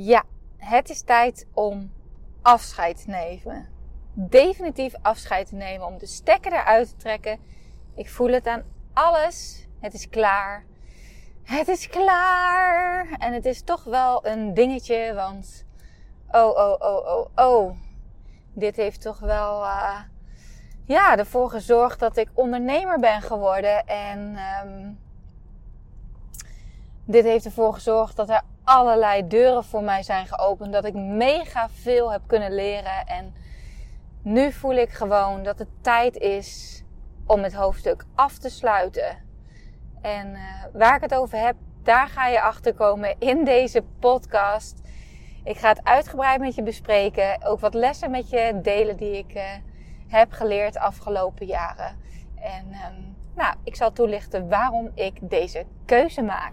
Ja, het is tijd om afscheid te nemen. Definitief afscheid te nemen, om de stekker eruit te trekken. Ik voel het aan alles. Het is klaar. Het is klaar. En het is toch wel een dingetje, want oh, oh, oh, oh, oh. Dit heeft toch wel uh, ja, ervoor gezorgd dat ik ondernemer ben geworden. En um, dit heeft ervoor gezorgd dat er allerlei deuren voor mij zijn geopend. Dat ik mega veel heb kunnen leren. En nu voel ik gewoon dat het tijd is om het hoofdstuk af te sluiten. En uh, waar ik het over heb, daar ga je achter komen in deze podcast. Ik ga het uitgebreid met je bespreken. Ook wat lessen met je delen die ik uh, heb geleerd afgelopen jaren. En um, nou, ik zal toelichten waarom ik deze keuze maak.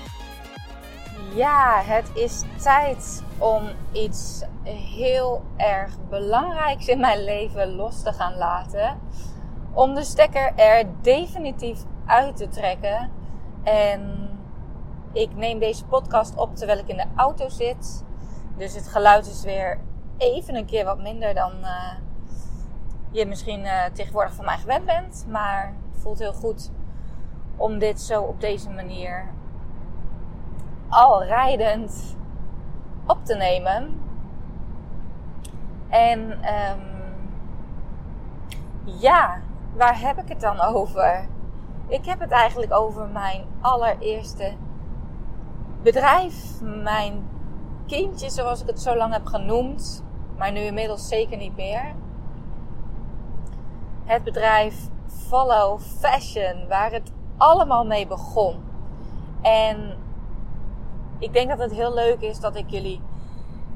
Ja, het is tijd om iets heel erg belangrijks in mijn leven los te gaan laten. Om de stekker er definitief uit te trekken. En ik neem deze podcast op terwijl ik in de auto zit. Dus het geluid is weer even een keer wat minder dan uh, je misschien uh, tegenwoordig van mij gewend bent. Maar het voelt heel goed om dit zo op deze manier al rijdend op te nemen. En um, ja, waar heb ik het dan over? Ik heb het eigenlijk over mijn allereerste bedrijf. Mijn kindje, zoals ik het zo lang heb genoemd. Maar nu inmiddels zeker niet meer. Het bedrijf Follow Fashion, waar het allemaal mee begon. En ik denk dat het heel leuk is dat ik jullie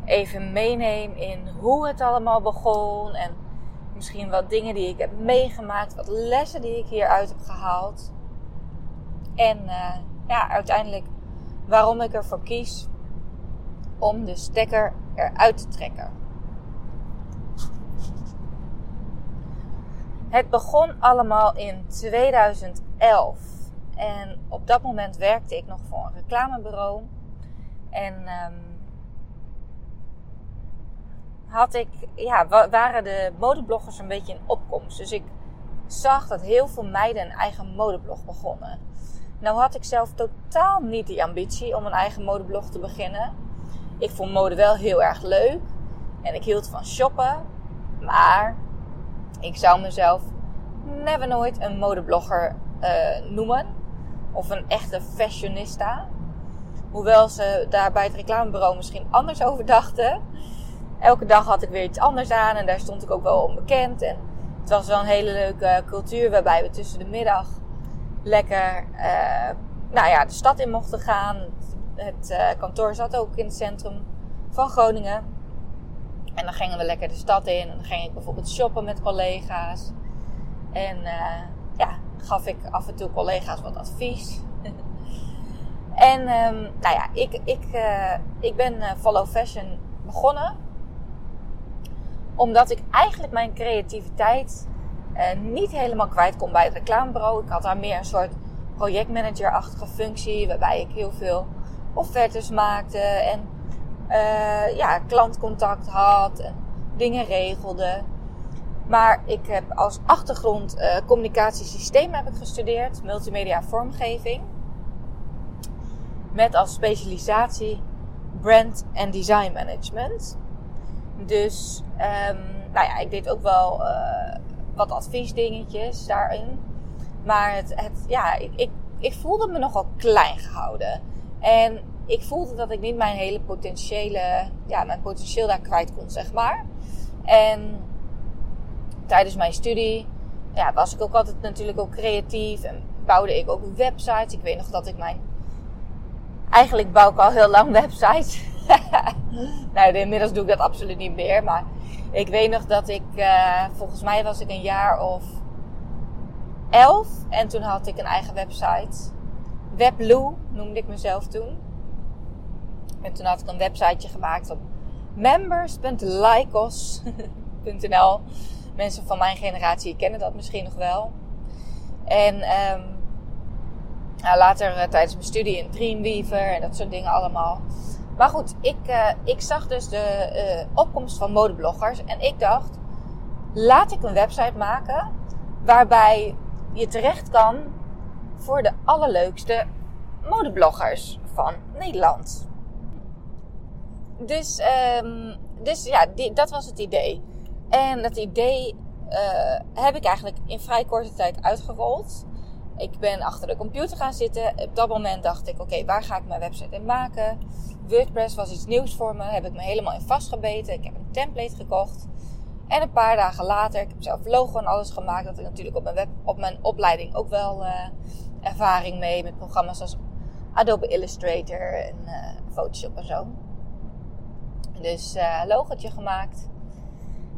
even meeneem in hoe het allemaal begon. En misschien wat dingen die ik heb meegemaakt, wat lessen die ik hieruit heb gehaald. En uh, ja, uiteindelijk waarom ik ervoor kies om de stekker eruit te trekken. Het begon allemaal in 2011. En op dat moment werkte ik nog voor een reclamebureau. En um, had ik, ja, waren de modebloggers een beetje in opkomst. Dus ik zag dat heel veel meiden een eigen modeblog begonnen. Nou had ik zelf totaal niet die ambitie om een eigen modeblog te beginnen. Ik vond mode wel heel erg leuk. En ik hield van shoppen. Maar ik zou mezelf never nooit een modeblogger uh, noemen. Of een echte fashionista. Hoewel ze daar bij het reclamebureau misschien anders over dachten. Elke dag had ik weer iets anders aan en daar stond ik ook wel onbekend. En het was wel een hele leuke cultuur waarbij we tussen de middag lekker uh, nou ja, de stad in mochten gaan. Het uh, kantoor zat ook in het centrum van Groningen. En dan gingen we lekker de stad in en dan ging ik bijvoorbeeld shoppen met collega's. En uh, ja, gaf ik af en toe collega's wat advies. En um, nou ja, ik, ik, uh, ik ben uh, Follow Fashion begonnen. Omdat ik eigenlijk mijn creativiteit uh, niet helemaal kwijt kon bij het reclamebureau. Ik had daar meer een soort projectmanager-achtige functie. Waarbij ik heel veel offertes maakte. En ja, klantcontact had. En dingen regelde. Maar ik heb als achtergrond communicatiesysteem heb ik gestudeerd. Multimedia vormgeving met als specialisatie brand en design management. Dus um, nou ja, ik deed ook wel uh, wat adviesdingetjes daarin. Maar het, het, ja, ik, ik, ik voelde me nogal klein gehouden. En ik voelde dat ik niet mijn hele potentiële, ja, mijn potentieel daar kwijt kon, zeg maar. En tijdens mijn studie ja, was ik ook altijd natuurlijk ook creatief en bouwde ik ook websites. Ik weet nog dat ik mijn Eigenlijk bouw ik al heel lang websites. nou, inmiddels doe ik dat absoluut niet meer. Maar ik weet nog dat ik, uh, volgens mij was ik een jaar of elf. En toen had ik een eigen website. Webloo noemde ik mezelf toen. En toen had ik een websiteje gemaakt op members.lycos.nl. Mensen van mijn generatie kennen dat misschien nog wel. En um, nou, later uh, tijdens mijn studie in Dreamweaver en dat soort dingen allemaal. Maar goed, ik, uh, ik zag dus de uh, opkomst van modebloggers. En ik dacht, laat ik een website maken waarbij je terecht kan voor de allerleukste modebloggers van Nederland. Dus, um, dus ja, die, dat was het idee. En dat idee heb ik eigenlijk in vrij korte tijd uitgerold. Ik ben achter de computer gaan zitten. Op dat moment dacht ik, oké, waar ga ik mijn website in maken? WordPress was iets nieuws voor me. Heb ik me helemaal in vastgebeten. Ik heb een template gekocht. En een paar dagen later, ik heb zelf logo en alles gemaakt. Dat ik natuurlijk op mijn, web, op mijn opleiding ook wel uh, ervaring mee met programma's als Adobe Illustrator en uh, Photoshop en zo. Dus uh, logotje gemaakt.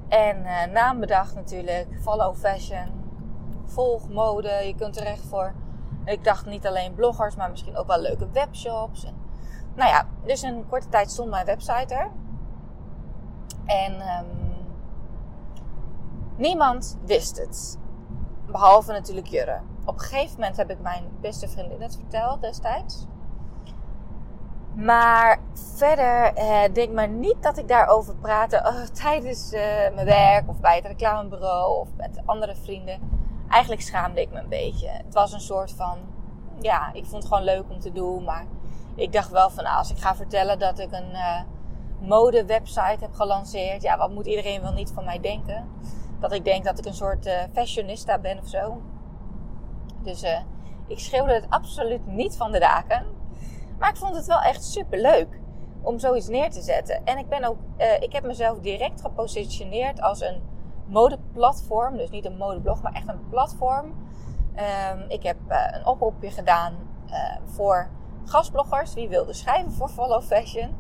En uh, naam bedacht natuurlijk. Follow fashion. Volg mode. Je kunt terecht voor. Ik dacht niet alleen bloggers, maar misschien ook wel leuke webshops. En, nou ja, dus een korte tijd stond mijn website er. En um, niemand wist het. Behalve natuurlijk Jurre. Op een gegeven moment heb ik mijn beste vriendin het verteld destijds. Maar verder eh, denk maar niet dat ik daarover praatte oh, tijdens uh, mijn werk of bij het reclamebureau of met andere vrienden. Eigenlijk schaamde ik me een beetje. Het was een soort van, ja, ik vond het gewoon leuk om te doen. Maar ik dacht wel van, als ik ga vertellen dat ik een uh, mode-website heb gelanceerd. Ja, wat moet iedereen wel niet van mij denken? Dat ik denk dat ik een soort uh, fashionista ben of zo. Dus ik schreeuwde het absoluut niet van de daken. Maar ik vond het wel echt super leuk om zoiets neer te zetten. En ik ben ook, ik heb mezelf direct gepositioneerd als een modeplatform. Dus niet een modeblog, maar echt een platform. Um, ik heb uh, een oproepje gedaan uh, voor gastbloggers. Wie wilde schrijven voor Follow Fashion.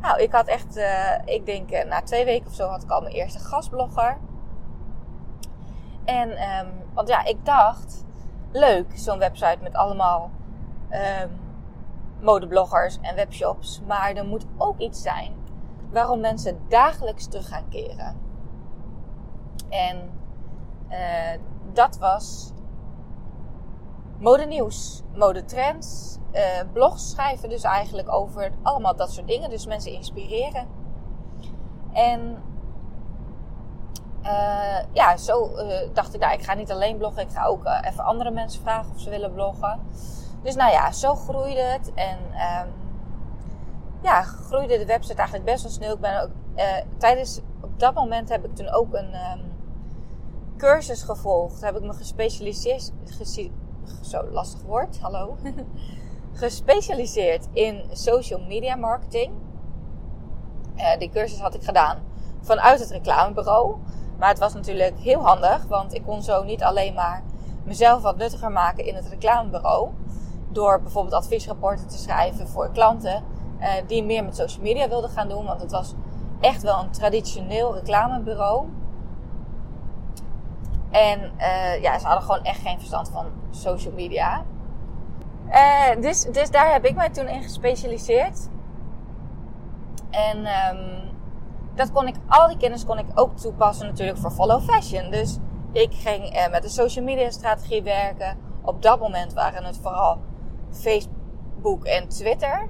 Nou, ik had echt, ik denk na twee weken of zo had ik al mijn eerste gastblogger. En, um, want ja, ik dacht, leuk, zo'n website met allemaal um, modebloggers en webshops. Maar er moet ook iets zijn waarom mensen dagelijks terug gaan keren. En uh, dat was modenieuws, modetrends, uh, blogs schrijven dus eigenlijk over allemaal dat soort dingen. Dus mensen inspireren. En uh, ja, zo dacht ik, nou, ik ga niet alleen bloggen. Ik ga ook even andere mensen vragen of ze willen bloggen. Dus nou ja, zo groeide het. En um, ja, groeide de website eigenlijk best wel snel. Ik ben ook tijdens, op dat moment heb ik toen ook een um, cursus gevolgd. Heb ik me gespecialiseerd, zo lastig woord, hallo. gespecialiseerd in social media marketing. Uh, die cursus had ik gedaan vanuit het reclamebureau. Maar het was natuurlijk heel handig, want ik kon zo niet alleen maar mezelf wat nuttiger maken in het reclamebureau door bijvoorbeeld adviesrapporten te schrijven voor klanten uh, die meer met social media wilden gaan doen. Want het was echt wel een traditioneel reclamebureau. En uh, ja, ze hadden gewoon echt geen verstand van social media. Uh, dus, dus daar heb ik mij toen in gespecialiseerd. En um, dat kon ik, al die kennis kon ik ook toepassen natuurlijk voor Follow Fashion. Dus ik ging met een social media strategie werken. Op dat moment waren het vooral Facebook en Twitter.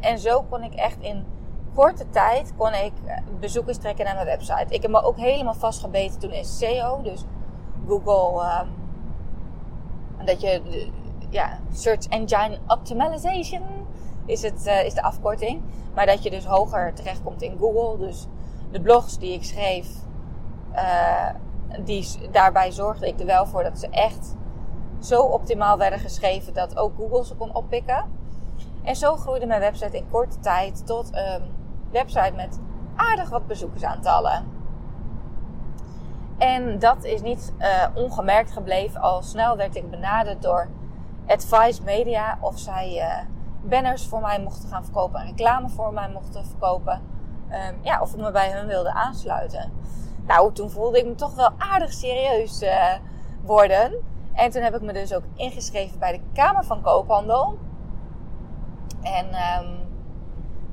En zo kon ik echt in korte tijd kon ik bezoekers trekken naar mijn website. Ik heb me ook helemaal vastgebeten toen in SEO. Dus Google, um, dat je, ja, Search Engine Optimization is, het, uh, is de afkorting. Maar dat je dus hoger terechtkomt in Google. Dus de blogs die ik schreef, uh, die, daarbij zorgde ik er wel voor dat ze echt zo optimaal werden geschreven dat ook Google ze kon oppikken. En zo groeide mijn website in korte tijd tot een website met aardig wat bezoekersaantallen. En dat is niet uh, ongemerkt gebleven. Al snel werd ik benaderd door Advice Media of zij uh, banners voor mij mochten gaan verkopen en reclame voor mij mochten verkopen. Ehm, ja, of ik me bij hun wilde aansluiten. Nou, toen voelde ik me toch wel aardig serieus uh, worden. En toen heb ik me dus ook ingeschreven bij de Kamer van Koophandel. En um,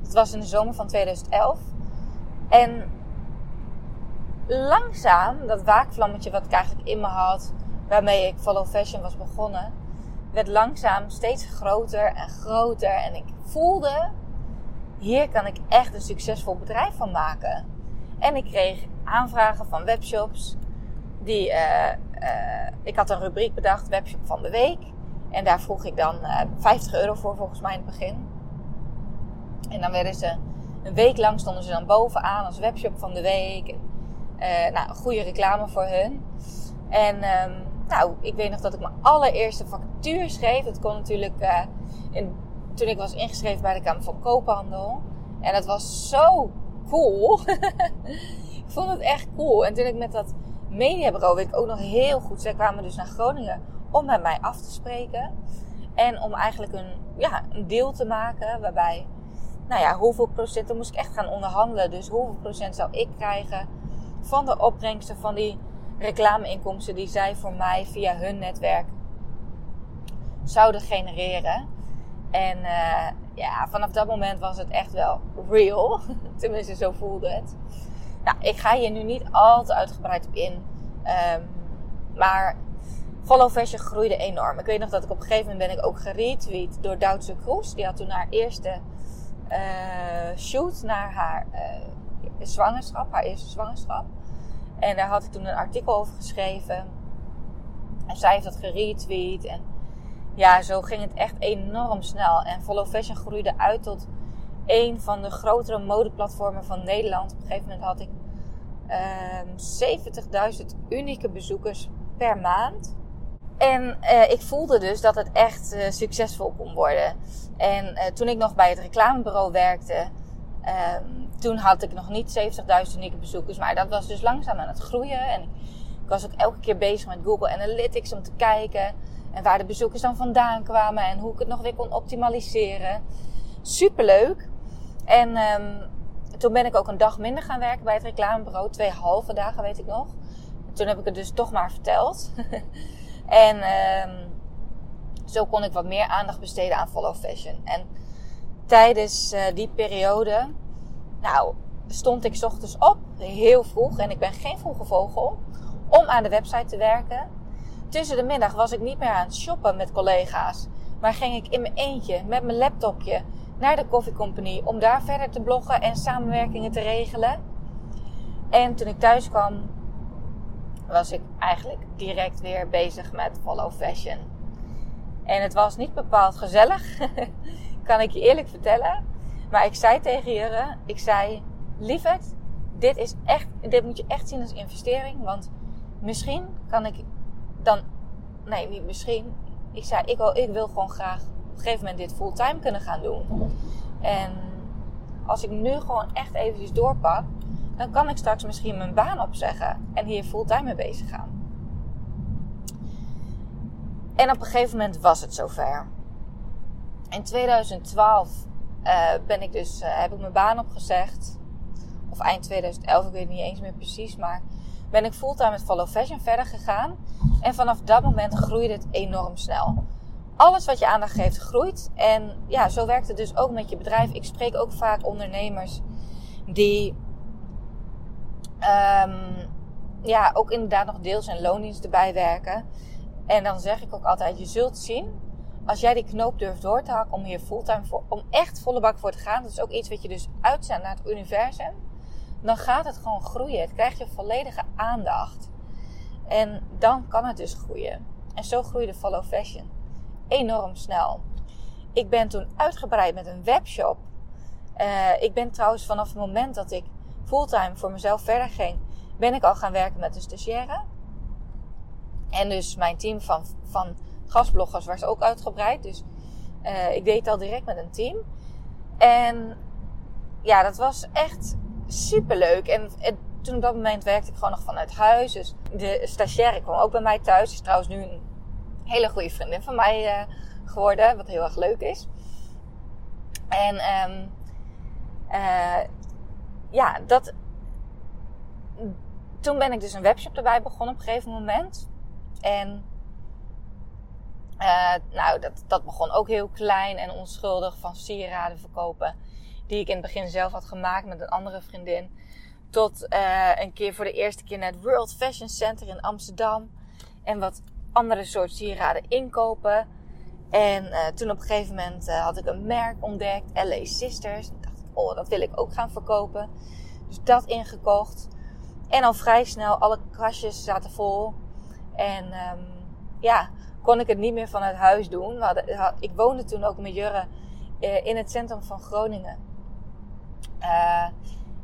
het was in de zomer van 2011. En langzaam, dat waakvlammetje wat ik eigenlijk in me had, waarmee ik Follow Fashion was begonnen, werd langzaam steeds groter en groter. En ik voelde, hier kan ik echt een succesvol bedrijf van maken. En ik kreeg aanvragen van webshops. Die, uh, uh, ik had een rubriek bedacht, webshop van de week. En daar vroeg ik dan uh, eh, 50 euro voor, volgens mij in het begin. En dan werden ze een week lang stonden ze dan bovenaan als webshop van de week. Uh, nou, goede reclame voor hun. En um, nou, ik weet nog dat ik mijn allereerste factuur schreef. Dat kon natuurlijk uh, in, toen ik was ingeschreven bij de Kamer van Koophandel. En dat was zo cool. ik vond het echt cool. En toen ik met dat mediabureau, weet ik ook nog heel goed. Zij kwamen dus naar Groningen om met mij af te spreken. En om eigenlijk een, ja, een deal te maken waarbij nou ja, hoeveel procent, dan moest ik echt gaan onderhandelen. Dus hoeveel procent zou ik krijgen van de opbrengsten van die reclameinkomsten die zij voor mij via hun netwerk zouden genereren. En uh, ja, vanaf dat moment was het echt wel real. Tenminste, zo voelde het. Nou, ik ga hier nu niet al te uitgebreid op in. Um, maar Follow Fashion groeide enorm. Ik weet nog dat ik op een gegeven moment ben ik ook geretweet door Duitse Kroes. Die had toen haar eerste uh, shoot naar haar uh, zwangerschap, haar eerste zwangerschap. En daar had ik toen een artikel over geschreven. En zij heeft dat geretweet. En ja, zo ging het echt enorm snel. En Follow Fashion groeide uit tot een van de grotere modeplatformen van Nederland. Op een gegeven moment had ik uh, 70.000 unieke bezoekers per maand. En uh, ik voelde dus dat het echt uh, succesvol kon worden. En uh, toen ik nog bij het reclamebureau werkte, um, toen had ik nog niet 70.000 unieke bezoekers. Maar dat was dus langzaam aan het groeien. En ik was ook elke keer bezig met Google Analytics om te kijken. En waar de bezoekers dan vandaan kwamen. En hoe ik het nog weer kon optimaliseren. Superleuk. En um, toen ben ik ook een dag minder gaan werken bij het reclamebureau. Twee halve dagen weet ik nog. Toen heb ik het dus toch maar verteld. En um, zo kon ik wat meer aandacht besteden aan follow fashion. En tijdens uh, die periode, nou, stond ik ochtends op, heel vroeg, en ik ben geen vroege vogel, om aan de website te werken. Tussen de middag was ik niet meer aan het shoppen met collega's, maar ging ik in mijn eentje met mijn laptopje naar de koffiecompagnie om daar verder te bloggen en samenwerkingen te regelen. En toen ik thuis kwam, was ik eigenlijk direct weer bezig met follow fashion. En het was niet bepaald gezellig, kan ik je eerlijk vertellen. Maar ik zei tegen Jure, ik zei, lieverd, dit is echt, dit moet je echt zien als investering. Want misschien kan ik dan, nee, misschien. Ik zei, ik wil, ik wil gewoon graag op een gegeven moment dit fulltime kunnen gaan doen. En als ik nu gewoon echt eventjes doorpak, dan kan ik straks misschien mijn baan opzeggen en hier fulltime mee bezig gaan. En op een gegeven moment was het zover. In 2012 uh, ben ik dus, uh, heb ik mijn baan opgezegd. Of eind 2011, ik weet niet eens meer precies. Maar ben ik fulltime met Follow Fashion verder gegaan. En vanaf dat moment groeide het enorm snel. Alles wat je aandacht geeft groeit. En ja, zo werkt het dus ook met je bedrijf. Ik spreek ook vaak ondernemers die um, ja, ook inderdaad nog deels in loondienst erbij werken. En dan zeg ik ook altijd, je zult zien, als jij die knoop durft door te hakken om hier fulltime voor, om echt volle bak voor te gaan, dat is ook iets wat je dus uitzendt naar het universum, dan gaat het gewoon groeien. Het krijgt je volledige aandacht. En dan kan het dus groeien. En zo groeide Follow Fashion. Enorm snel. Ik ben toen uitgebreid met een webshop. Uh, ik ben trouwens vanaf het moment dat ik fulltime voor mezelf verder ging, ben ik al gaan werken met een stagiaire. En dus mijn team van, van gastbloggers was ook uitgebreid. Dus uh, ik deed al direct met een team. En ja, dat was echt super leuk. En, en, toen op dat moment werkte ik gewoon nog vanuit huis. Dus de stagiaire kwam ook bij mij thuis. Is trouwens nu een hele goede vriendin van mij uh, geworden. Wat heel erg leuk is. En um, ja, dat. Toen ben ik dus een webshop erbij begonnen op een gegeven moment. En uh, nou, dat, dat begon ook heel klein en onschuldig van sieraden verkopen. Die ik in het begin zelf had gemaakt met een andere vriendin. Tot uh, een keer voor de eerste keer naar het World Fashion Center in Amsterdam. En wat andere soort sieraden inkopen. En uh, toen op een gegeven moment had ik een merk ontdekt, LA Sisters. Oh, dat wil ik ook gaan verkopen. Dus dat ingekocht. En al vrij snel, alle kastjes zaten vol. En um, ja, kon ik het niet meer vanuit huis doen. ik woonde toen ook met Jurre eh, in het centrum van Groningen. Uh,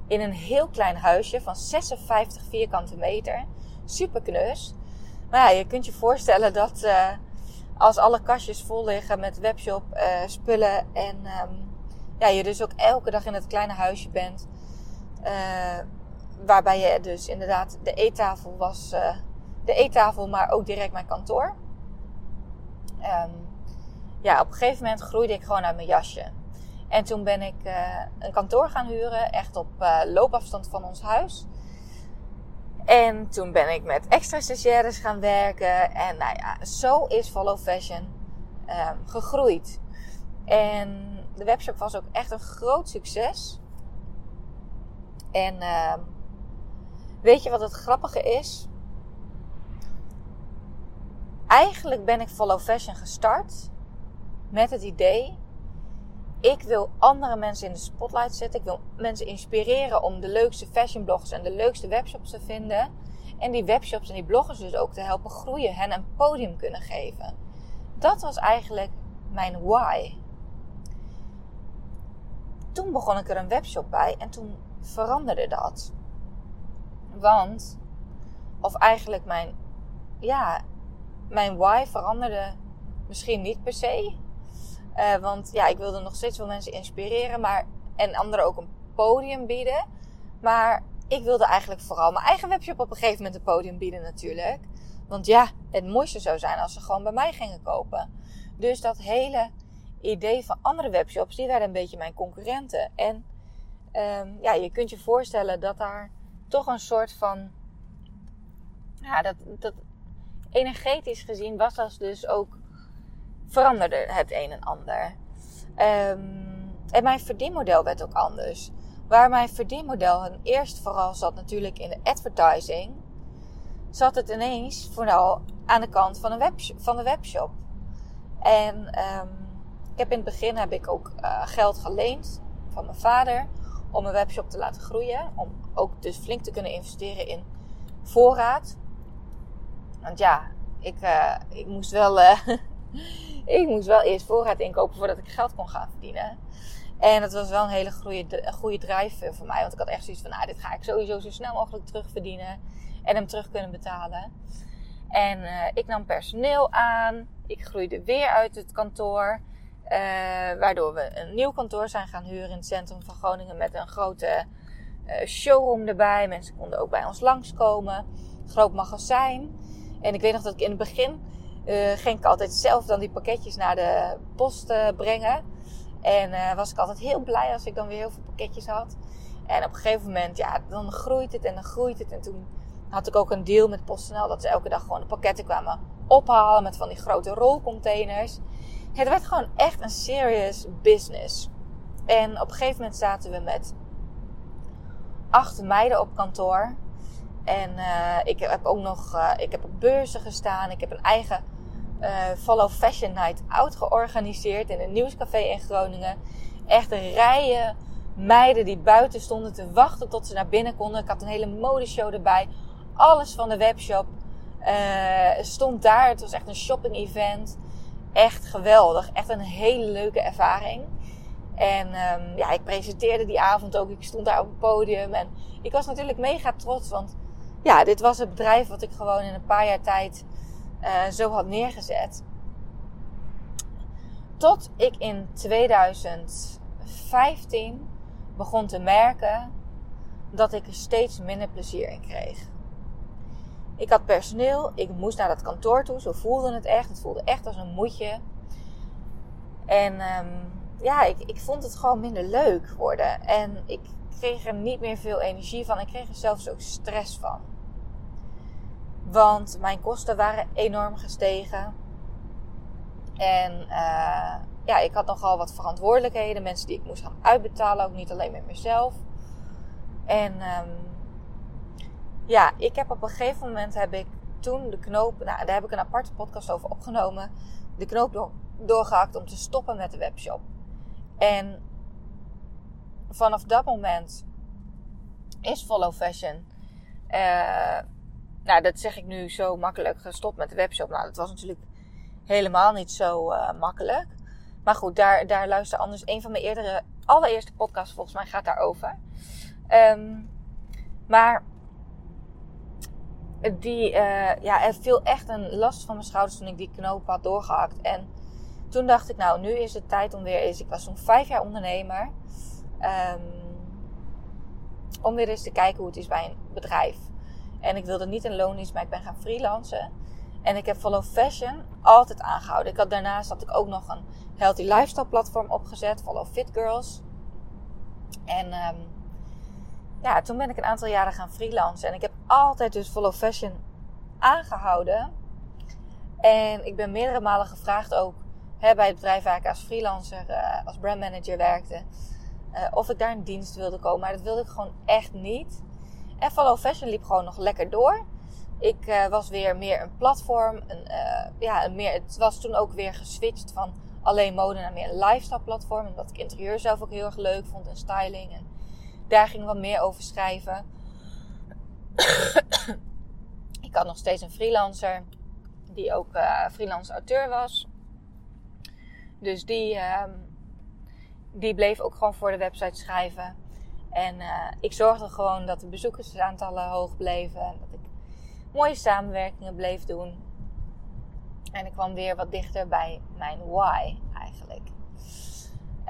in een heel klein huisje van 56 vierkante meter. Super knus. Maar ja, je kunt je voorstellen dat uh, als alle kastjes vol liggen met webshop spullen en um, ja, je dus ook elke dag in het kleine huisje bent. waarbij je dus inderdaad de eettafel was, de eettafel, maar ook direct mijn kantoor. Um, ja, op een gegeven moment groeide ik gewoon uit mijn jasje. En toen ben ik uh, een kantoor gaan huren, echt op loopafstand van ons huis. En toen ben ik met extra stagiaires gaan werken. En nou ja, zo is Follow Fashion um, gegroeid. En de webshop was ook echt een groot succes. En uh, weet je wat het grappige is? eigenlijk ben ik Follow Fashion gestart met het idee: ik wil andere mensen in de spotlight zetten. Ik wil mensen inspireren om de leukste fashion bloggers en de leukste webshops te vinden. En die webshops en die bloggers dus ook te helpen groeien, hen een podium kunnen geven. Dat was eigenlijk mijn why. Toen begon ik er een webshop bij en toen veranderde dat. Want, of eigenlijk mijn, ja, mijn why veranderde misschien niet per se. Uh, want ja, ik wilde nog steeds wel mensen inspireren, maar en anderen ook een podium bieden. Maar ik wilde eigenlijk vooral mijn eigen webshop op een gegeven moment een podium bieden natuurlijk. Want ja, het mooiste zou zijn als ze gewoon bij mij gingen kopen. Dus dat hele idee van andere webshops, die werden een beetje mijn concurrenten. En um, ja, je kunt je voorstellen dat daar toch een soort van... Ja, dat, dat, energetisch gezien was dat dus ook veranderde het een en ander. Um, en mijn verdienmodel werd ook anders. Waar mijn verdienmodel eerst vooral zat natuurlijk in de advertising, zat het ineens vooral aan de kant van, een web, van de webshop. En um, in het begin heb ik ook uh, geld geleend van mijn vader om mijn webshop te laten groeien. Om ook dus flink te kunnen investeren in voorraad. Want ja, ik, uh, ik, moest wel, uh, ik moest wel eerst voorraad inkopen voordat ik geld kon gaan verdienen. En dat was wel een hele goede, een goede drive voor mij. Want ik had echt zoiets van, nou, dit ga ik sowieso zo snel mogelijk terugverdienen. En hem terug kunnen betalen. En ik nam personeel aan. Ik groeide weer uit het kantoor. Uh, waardoor we een nieuw kantoor zijn gaan huren in het centrum van Groningen. Met een grote uh, showroom erbij. Mensen konden ook bij ons langskomen. Groot magazijn. En ik weet nog dat ik in het begin uh, ging ik altijd zelf dan die pakketjes naar de post brengen. En was ik altijd heel blij als ik dan weer heel veel pakketjes had. En op een gegeven moment, ja, dan groeit het en dan groeit het. En toen had ik ook een deal met PostNL dat ze elke dag gewoon de pakketten kwamen ophalen met van die grote rolcontainers. Het werd gewoon echt een serious business. En op een gegeven moment zaten we met acht meiden op kantoor. En uh, ik heb ook nog, uh, ik heb op beurzen gestaan. Ik heb een eigen uh, Follow Fashion Night Out georganiseerd in een nieuwscafé in Groningen. Echt rijen meiden die buiten stonden te wachten tot ze naar binnen konden. Ik had een hele modeshow erbij. Alles van de webshop stond daar. Het was echt een shopping event. Echt geweldig. Echt een hele leuke ervaring. En um, ja, ik presenteerde die avond ook. Ik stond daar op het podium. En ik was natuurlijk mega trots. Want ja, dit was het bedrijf wat ik gewoon in een paar jaar tijd uh, zo had neergezet. Tot ik in 2015 begon te merken dat ik er steeds minder plezier in kreeg. Ik had personeel, ik moest naar dat kantoor toe, zo voelde het echt. Het voelde echt als een moedje. En um, ja, ik, ik vond het gewoon minder leuk worden. En ik kreeg er niet meer veel energie van. Ik kreeg er zelfs ook stress van. Want mijn kosten waren enorm gestegen. En uh, ja, ik had nogal wat verantwoordelijkheden. Mensen die ik moest gaan uitbetalen. Ook niet alleen met mezelf. En um, ja, ik heb op een gegeven moment heb ik toen de knoop, nou daar heb ik een aparte podcast over opgenomen, de knoop door, doorgehakt om te stoppen met de webshop. En vanaf dat moment is Follow Fashion, uh, nou dat zeg ik nu zo makkelijk, gestopt met de webshop. Nou, dat was natuurlijk helemaal niet zo uh, makkelijk. Maar goed, daar, daar luister anders. Een van mijn eerdere, allereerste podcasts volgens mij gaat daarover. Um, maar die, uh, ja, er viel echt een last van mijn schouders toen ik die knoop had doorgehakt. En toen dacht ik, nou, nu is het tijd om weer eens. Ik was zo'n vijf jaar ondernemer. Um, om weer eens te kijken hoe het is bij een bedrijf. En ik wilde niet een loondienst, maar ik ben gaan freelancen. En ik heb Follow Fashion altijd aangehouden. Ik had, daarnaast had ik ook nog een healthy lifestyle platform opgezet. Follow Fit Girls. En um, ja, toen ben ik een aantal jaren gaan freelancen. En ik heb altijd dus Follow Fashion aangehouden. En ik ben meerdere malen gevraagd ook hè, bij het bedrijf waar ik als freelancer, uh, als brandmanager werkte. Uh, of ik daar in dienst wilde komen. Maar dat wilde ik gewoon echt niet. En Follow Fashion liep gewoon nog lekker door. Ik uh, was weer meer een platform. Een, ja, een meer, het was toen ook weer geswitcht van alleen mode naar meer een lifestyle platform. Omdat ik interieur zelf ook heel erg leuk vond en styling. En daar ging wat meer over schrijven. ik had nog steeds een freelancer. Die ook uh, freelance auteur was. Dus die, uh, die bleef ook gewoon voor de website schrijven. En uh, ik zorgde gewoon dat de bezoekersaantallen hoog bleven. En dat ik mooie samenwerkingen bleef doen. En ik kwam weer wat dichter bij mijn why eigenlijk.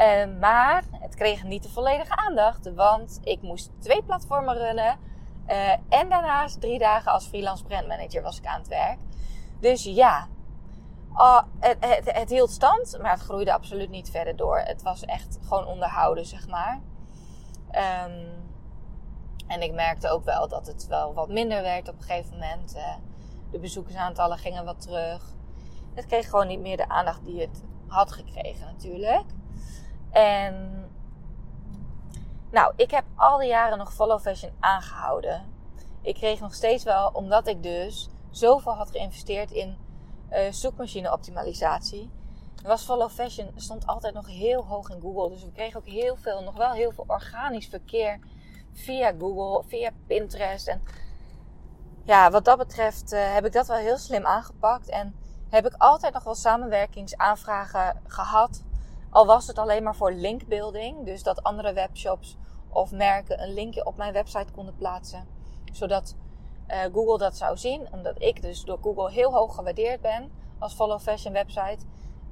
Uh, maar het kreeg niet de volledige aandacht, want ik moest twee platformen runnen. Uh, en daarnaast drie dagen als freelance brandmanager was ik aan het werk. Dus ja, het, het, hield stand, maar het groeide absoluut niet verder door. Het was echt gewoon onderhouden, zeg maar. Um, en ik merkte ook wel dat het wel wat minder werd op een gegeven moment. Uh, de bezoekersaantallen gingen wat terug. Het kreeg gewoon niet meer de aandacht die het had gekregen natuurlijk. En nou, ik heb al die jaren nog Follow Fashion aangehouden. Ik kreeg nog steeds wel, omdat ik dus zoveel had geïnvesteerd in uh, zoekmachine optimalisatie. Was Follow Fashion stond altijd nog heel hoog in Google. Dus we kregen ook heel veel, nog wel heel veel organisch verkeer via Google, via Pinterest. En ja, wat dat betreft uh, heb ik dat wel heel slim aangepakt. En heb ik altijd nog wel samenwerkingsaanvragen gehad al was het alleen maar voor linkbuilding, dus dat andere webshops of merken een linkje op mijn website konden plaatsen, zodat uh, Google dat zou zien, omdat ik dus door Google heel hoog gewaardeerd ben als follow fashion website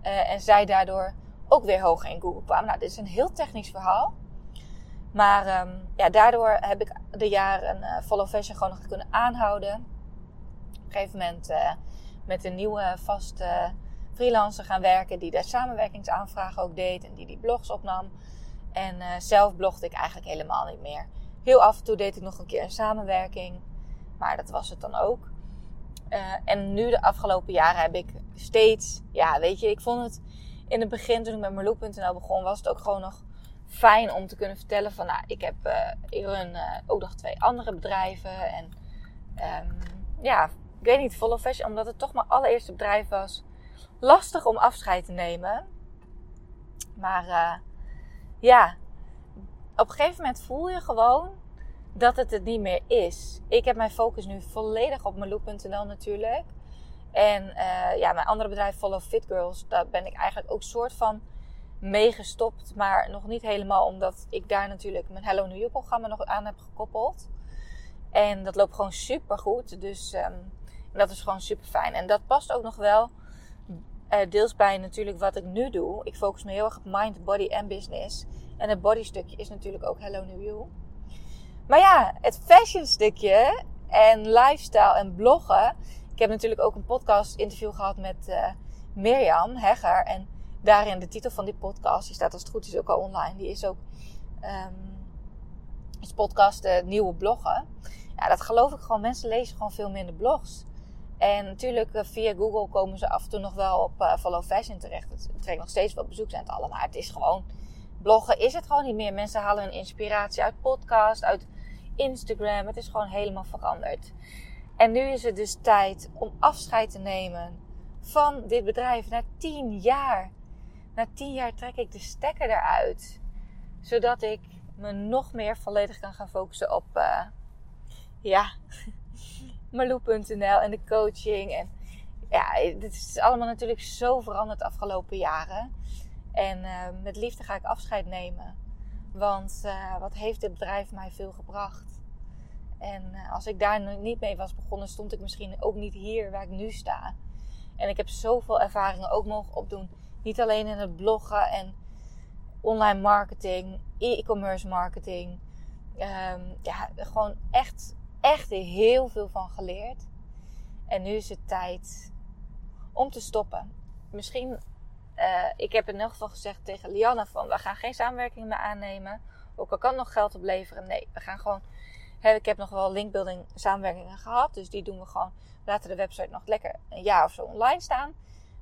uh, en zij daardoor ook weer hoog in Google kwamen. Nou, dit is een heel technisch verhaal. Maar um, ja, daardoor heb ik de jaren uh, follow fashion gewoon nog kunnen aanhouden. Op een gegeven moment met een nieuwe vaste freelancer gaan werken die daar samenwerkingsaanvragen ook deed en die die blogs opnam. En uh, zelf blogde ik eigenlijk helemaal niet meer. Heel af en toe deed ik nog een keer een samenwerking, maar dat was het dan ook. Uh, en nu de afgelopen jaren heb ik steeds, ja, weet je, ik vond het in het begin toen ik met Marloek.nl begon, was het ook gewoon nog fijn om te kunnen vertellen van, nou, ik heb, uh, ik run ook nog twee andere bedrijven en um, ja, ik weet niet, Follow Fashion, omdat het toch mijn allereerste bedrijf was lastig om afscheid te nemen. Maar uh, ja, op een gegeven moment voel je gewoon dat het het niet meer is. Ik heb mijn focus nu volledig op Meloop.nl natuurlijk. En uh, ja, mijn andere bedrijf Follow Fit Girls, daar ben ik eigenlijk ook soort van meegestopt. Maar nog niet helemaal, omdat ik daar natuurlijk mijn Hello New You programma nog aan heb gekoppeld. En dat loopt gewoon super goed. Dus um, dat is gewoon super fijn. En dat past ook nog wel uh, deels bij natuurlijk wat ik nu doe. Ik focus me heel erg op mind, body en business. En het body stukje is natuurlijk ook Hello New You. Maar ja, het fashion stukje en lifestyle en bloggen. Ik heb natuurlijk ook een podcast interview gehad met uh, Mirjam Hegger. En daarin de titel van die podcast. Die staat als het goed is ook al online. Die is ook um, is podcast uh, nieuwe bloggen. Ja, dat geloof ik gewoon. Mensen lezen gewoon veel minder blogs. En natuurlijk uh, via Google komen ze af en toe nog wel op uh, Follow Fashion terecht. Het trekt nog steeds wel bezoeksaantallen. Maar het is gewoon... Bloggen is het gewoon niet meer. Mensen halen hun inspiratie uit podcast, uit Instagram. Het is gewoon helemaal veranderd. En nu is het dus tijd om afscheid te nemen van dit bedrijf. Na tien jaar. Na tien jaar trek ik de stekker eruit. Zodat ik me nog meer volledig kan gaan focussen op, uh, ja, Marloe.nl en de coaching. En ja, dit is allemaal natuurlijk zo veranderd de afgelopen jaren. En uh, met liefde ga ik afscheid nemen. Want uh, wat heeft dit bedrijf mij veel gebracht? En als ik daar niet mee was begonnen, stond ik misschien ook niet hier waar ik nu sta. En ik heb zoveel ervaringen ook mogen opdoen. Niet alleen in het bloggen en online marketing, e-commerce marketing. Um, ja, gewoon echt, echt heel veel van geleerd. En nu is het tijd om te stoppen. Misschien, uh, ik heb in elk geval gezegd tegen Lianne van, we gaan geen samenwerking meer aannemen. Ook al kan nog geld opleveren. Nee, we gaan gewoon, hè, ik heb nog wel linkbuilding samenwerkingen gehad. Dus die doen we gewoon, laten de website nog lekker een jaar of zo online staan.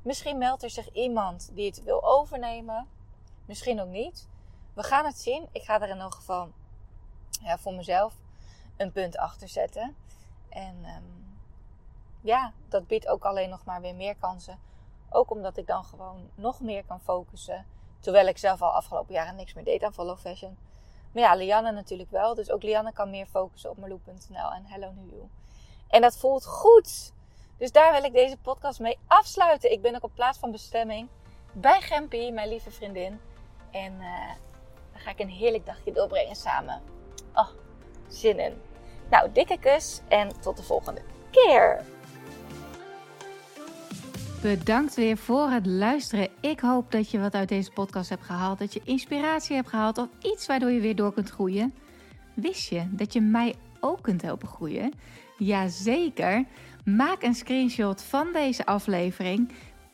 Misschien meldt er zich iemand die het wil overnemen. Misschien ook niet. We gaan het zien. Ik ga er in elk geval ja, voor mezelf een punt achter zetten. En um, ja, dat biedt ook alleen nog maar weer meer kansen. Ook omdat ik dan gewoon nog meer kan focussen. Terwijl ik zelf al afgelopen jaren niks meer deed aan Follow Fashion. Maar ja, Lianne natuurlijk wel. Dus ook Lianne kan meer focussen op Marloe.nl en Hello New You. En dat voelt goed. Dus daar wil ik deze podcast mee afsluiten. Ik ben ook op plaats van bestemming bij Gempie, mijn lieve vriendin. En uh, dan ga ik een heerlijk dagje doorbrengen samen. Oh, zin in. Nou, dikke kus en tot de volgende keer. Bedankt weer voor het luisteren. Ik hoop dat je wat uit deze podcast hebt gehaald. Dat je inspiratie hebt gehaald of iets waardoor je weer door kunt groeien. Wist je dat je mij ook kunt helpen groeien? Jazeker. Maak een screenshot van deze aflevering.